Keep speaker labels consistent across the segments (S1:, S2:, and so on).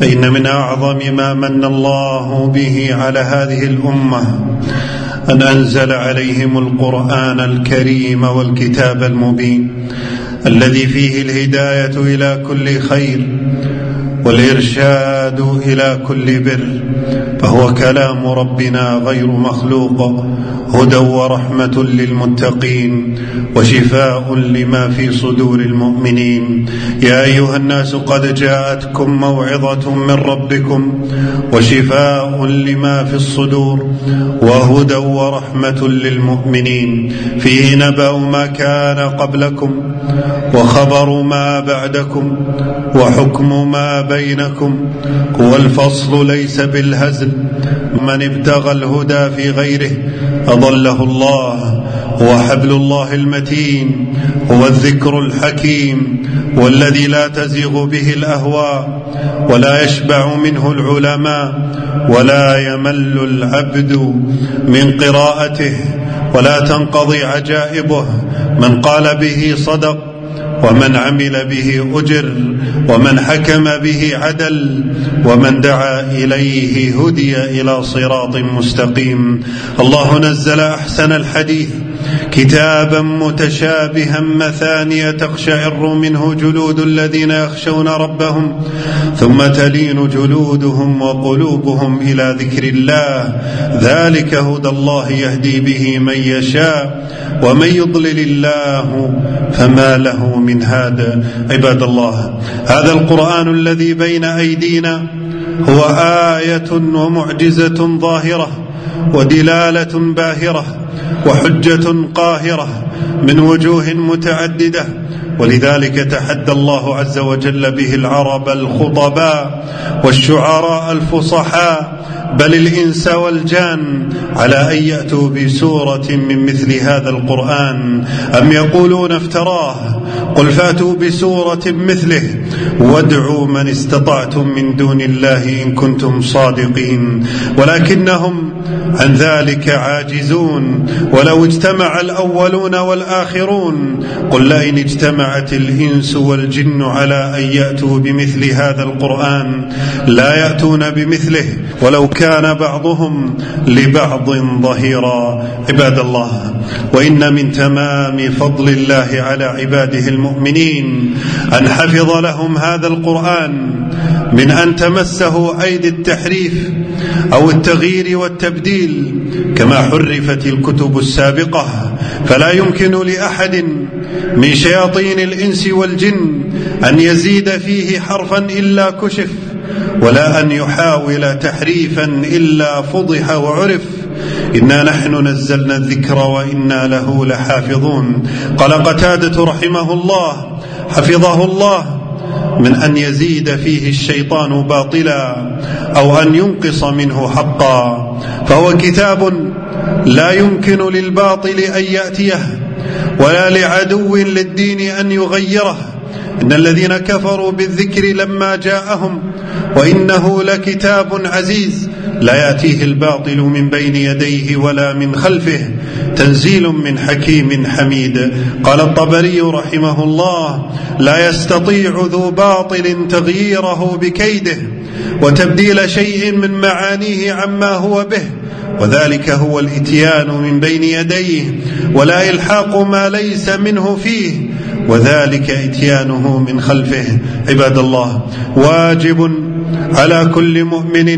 S1: فإن من أعظم ما من الله به على هذه الأمة أن أنزل عليهم القرآن الكريم والكتاب المبين الذي فيه الهداية إلى كل خير والإرشاد إلى كل بر فهو كلام ربنا غير مخلوق هدى ورحمة للمتقين وشفاء لما في صدور المؤمنين. يا أيها الناس قد جاءتكم موعظة من ربكم وشفاء لما في الصدور وهدى ورحمة للمؤمنين. فيه نبأ ما كان قبلكم وخبر ما بعدكم وحكم ما بينكم والفصل ليس بالهزل من ابتغى الهدى في غيره أضله الله هو حبل الله المتين هو الذكر الحكيم والذي لا تزيغ به الأهواء ولا يشبع منه العلماء ولا يمل العبد من قراءته ولا تنقضي عجائبه من قال به صدق ومن عمل به أجر ومن حكم به عدل ومن دعا إليه هدي إلى صراط مستقيم. الله نزل أحسن الحديث. كتابا متشابها مثانية تقشعر منه جلود الذين يخشون ربهم ثم تلين جلودهم وقلوبهم إلى ذكر الله. ذلك هدى الله يهدي به من يشاء ومن يضلل الله فما له من هاد. عباد الله هذا القرآن الذي بين أيدينا هو آية ومعجزة ظاهرة ودلالة باهرة. وحجة قاهرة من وجوه متعددة. ولذلك تحدى الله عز وجل به العرب الخطباء والشعراء الفصحاء بل الإنس والجان على أن يأتوا بسورة من مثل هذا القرآن. أم يقولون افتراه؟ قل فاتوا بسورة مثله وادعوا من استطعتم من دون الله إن كنتم صادقين ولكنهم عن ذلك عاجزون ولو اجتمع الأولون والآخرون قل لئن اجتمعت الإنس والجن على أن يأتوا بمثل هذا القرآن لا يأتون بمثله ولو كان بعضهم لبعض ظهيرا عباد الله وإن من تمام فضل الله على عباده المؤمنين أن حفظ لهم هذا القرآن من أن تمسه أيدي التحريف أو التغيير والتبديل كما حرفت الكتب السابقة. فلا يمكن لأحد من شياطين الإنس والجن أن يزيد فيه حرفا إلا كشف ولا أن يحاول تحريفا إلا فضح وعرف. إنا نحن نزلنا الذكر وإنا له لحافظون. قال قتادة رحمه الله حفظه الله من أن يزيد فيه الشيطان باطلا أو أن ينقص منه حقا. فهو كتاب لا يمكن للباطل أن يأتيه ولا لعدو للدين أن يغيره. إن الذين كفروا بالذكر لما جاءهم وإنه لكتاب عزيز لا يأتيه الباطل من بين يديه ولا من خلفه تنزيل من حكيم حميد. قال الطبري رحمه الله لا يستطيع ذو باطل تغييره بكيده وتبديل شيء من معانيه عما هو به وذلك هو الإتيان من بين يديه ولا إلحاق ما ليس منه فيه وذلك إتيانه من خلفه. عباد الله واجب على كل مؤمن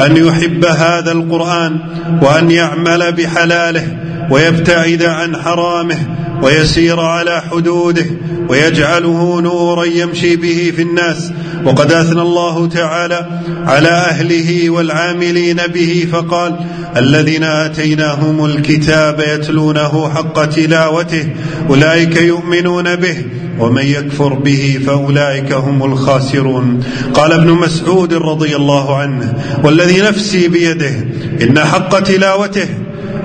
S1: أن يحب هذا القرآن وأن يعمل بحلاله ويبتعد عن حرامه ويسير على حدوده ويجعله نورا يمشي به في الناس. وقد أثنى الله تعالى على أهله والعاملين به فقال الذين آتيناهم الكتاب يتلونه حق تلاوته أولئك يؤمنون به ومن يكفر به فأولئك هم الخاسرون. قال ابن مسعود رضي الله عنه والذي نفسي بيده إن حق تلاوته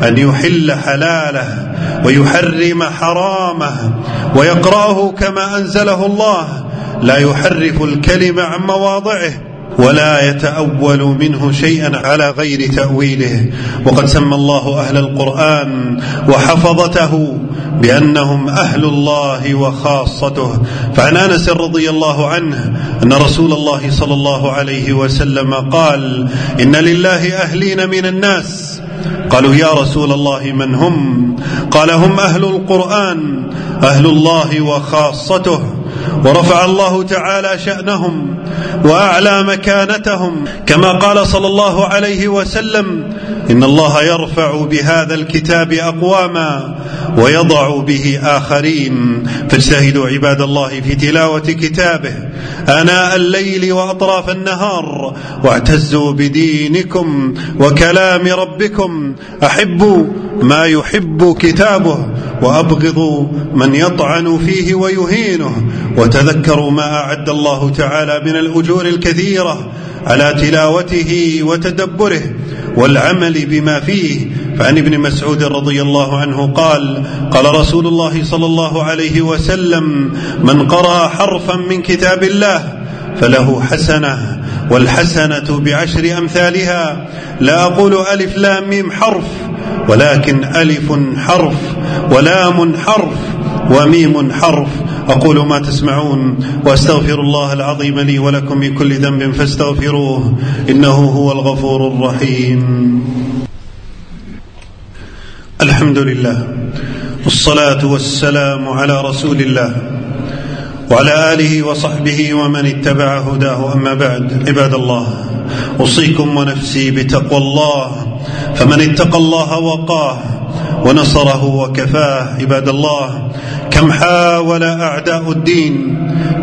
S1: أن يحل حلاله ويحرم حرامه ويقرأه كما أنزله الله. لا يحرف الكلم عن مواضعه ولا يتأول منه شيئا على غير تأويله. وقد سمى الله أهل القرآن وحفظته بأنهم أهل الله وخاصته. فعن أنس رضي الله عنه أن رسول الله صلى الله عليه وسلم قال إن لله أهلين من الناس قالوا يا رسول الله من هم؟ قال هم أهل القرآن أهل الله وخاصته. ورفع الله تعالى شأنهم وأعلى مكانتهم كما قال صلى الله عليه وسلم إن الله يرفع بهذا الكتاب أقواما ويضع به آخرين. فاجتهدوا عباد الله في تلاوة كتابه آناء الليل وأطراف النهار واعتزوا بدينكم وكلام ربكم. أحبوا ما يحب كتابه وأبغضوا من يطعن فيه ويهينه وتذكروا ما أعد الله تعالى من الأجور الكثيرة على تلاوته وتدبره والعمل بما فيه. فعن ابن مسعود رضي الله عنه قال قال رسول الله صلى الله عليه وسلم من قرأ حرفا من كتاب الله فله حسنة والحسنة بعشر أمثالها. لا أقول ألف لام ميم حرف ولكن ألف حرف ولام حرف وميم حرف أقول ما تسمعون وأستغفر الله العظيم لي ولكم من كل ذنب فاستغفروه إنه هو الغفور الرحيم. الحمد لله والصلاة والسلام على رسول الله وعلى آله وصحبه ومن اتبع هداه. أما بعد عباد الله أوصيكم ونفسي بتقوى الله فمن اتقى الله وقاه ونصره وكفاه عباد الله. كم حاول أعداء الدين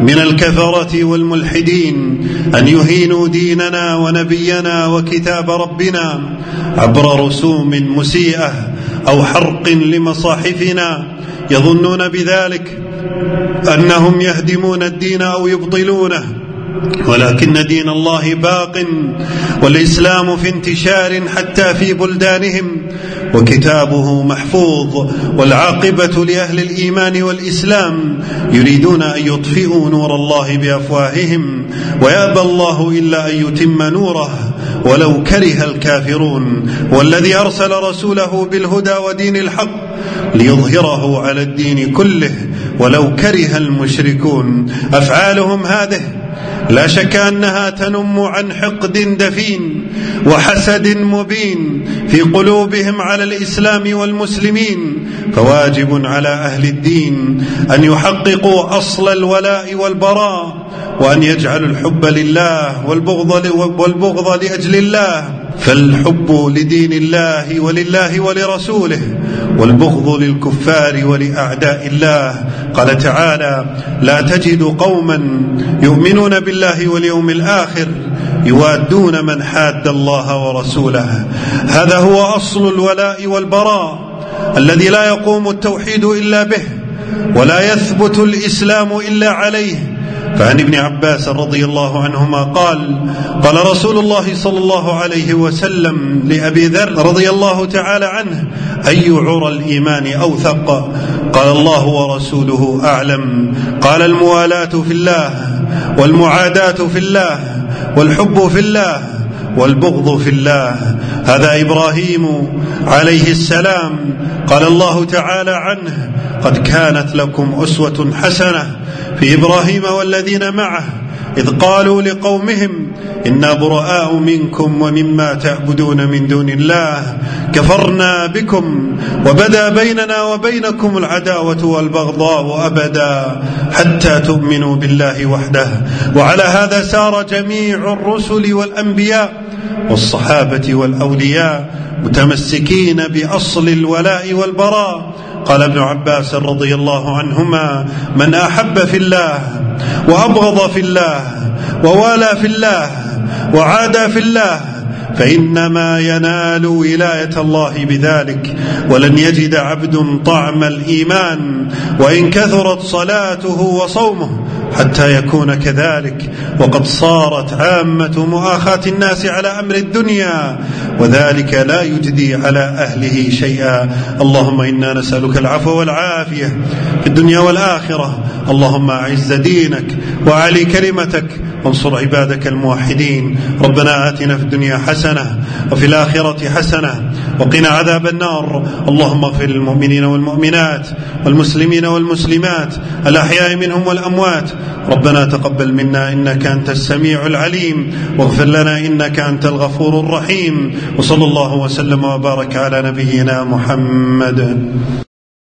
S1: من الكفرة والملحدين أن يهينوا ديننا ونبينا وكتاب ربنا عبر رسوم مسيئة أو حرق لمصاحفنا. يظنون بذلك أنهم يهدمون الدين أو يبطلونه. ولكن دين الله باق والإسلام في انتشار حتى في بلدانهم وكتابه محفوظ والعاقبة لأهل الإيمان والإسلام يريدون أن يطفئوا نور الله بأفواههم ويأبى الله إلا أن يتم نوره ولو كره الكافرون والذي أرسل رسوله بالهدى ودين الحق ليظهره على الدين كله ولو كره المشركون أفعالهم هذه لا شك أنها تنم عن حقد دفين وحسد مبين في قلوبهم على الإسلام والمسلمين فواجب على أهل الدين أن يحققوا أصل الولاء والبراء وأن يجعلوا الحب لله والبغض والبغض لأجل الله فالحب لدين الله ولله ولرسوله والبغض للكفار ولأعداء الله. قال تعالى لا تجد قوما يؤمنون بالله واليوم الآخر يوادون من حاد الله ورسوله. هذا هو أصل الولاء والبراء الذي لا يقوم التوحيد إلا به ولا يثبت الإسلام إلا عليه. فعن ابن عباس رضي الله عنهما قال قال رسول الله صلى الله عليه وسلم لأبي ذر رضي الله تعالى عنه أي عرى الإيمان أوثق؟ قال الله ورسوله أعلم. قال الموالاة في الله والمعاداة في الله والحب في الله والبغض في الله. هذا إبراهيم عليه السلام. قال الله تعالى عنه قد كانت لكم أسوة حسنة في إبراهيم والذين معه إذ قالوا لقومهم إنا براء منكم ومما تعبدون من دون الله كفرنا بكم وبدا بيننا وبينكم العداوة والبغضاء أبدا حتى تؤمنوا بالله وحده. وعلى هذا سار جميع الرسل والأنبياء والصحابة والأولياء متمسكين بأصل الولاء والبراء قال ابن عباس رضي الله عنهما من أحب في الله وأبغض في الله ووالى في الله وعادى في الله فإنما ينال ولاية الله بذلك ولن يجد عبد طعم الإيمان وإن كثرت صلاته وصومه حتى يكون كذلك وقد صارت عامة مؤاخاة الناس على أمر الدنيا وذلك لا يجدي على أهله شيئا. اللهم إنا نسألك العفو والعافية في الدنيا والآخرة. اللهم أعز دينك وعلي كلمتك. وانصر عبادك الموحدين. ربنا آتنا في الدنيا حسنة وفي الآخرة حسنة. وقنا عذاب النار. اللهم اغفر للمؤمنين والمؤمنات والمسلمين والمسلمات الأحياء منهم والأموات. ربنا تقبل منا إنك أنت السميع العليم. واغفر لنا إنك أنت الغفور الرحيم. وصلى الله وسلم وبارك على نبينا محمد.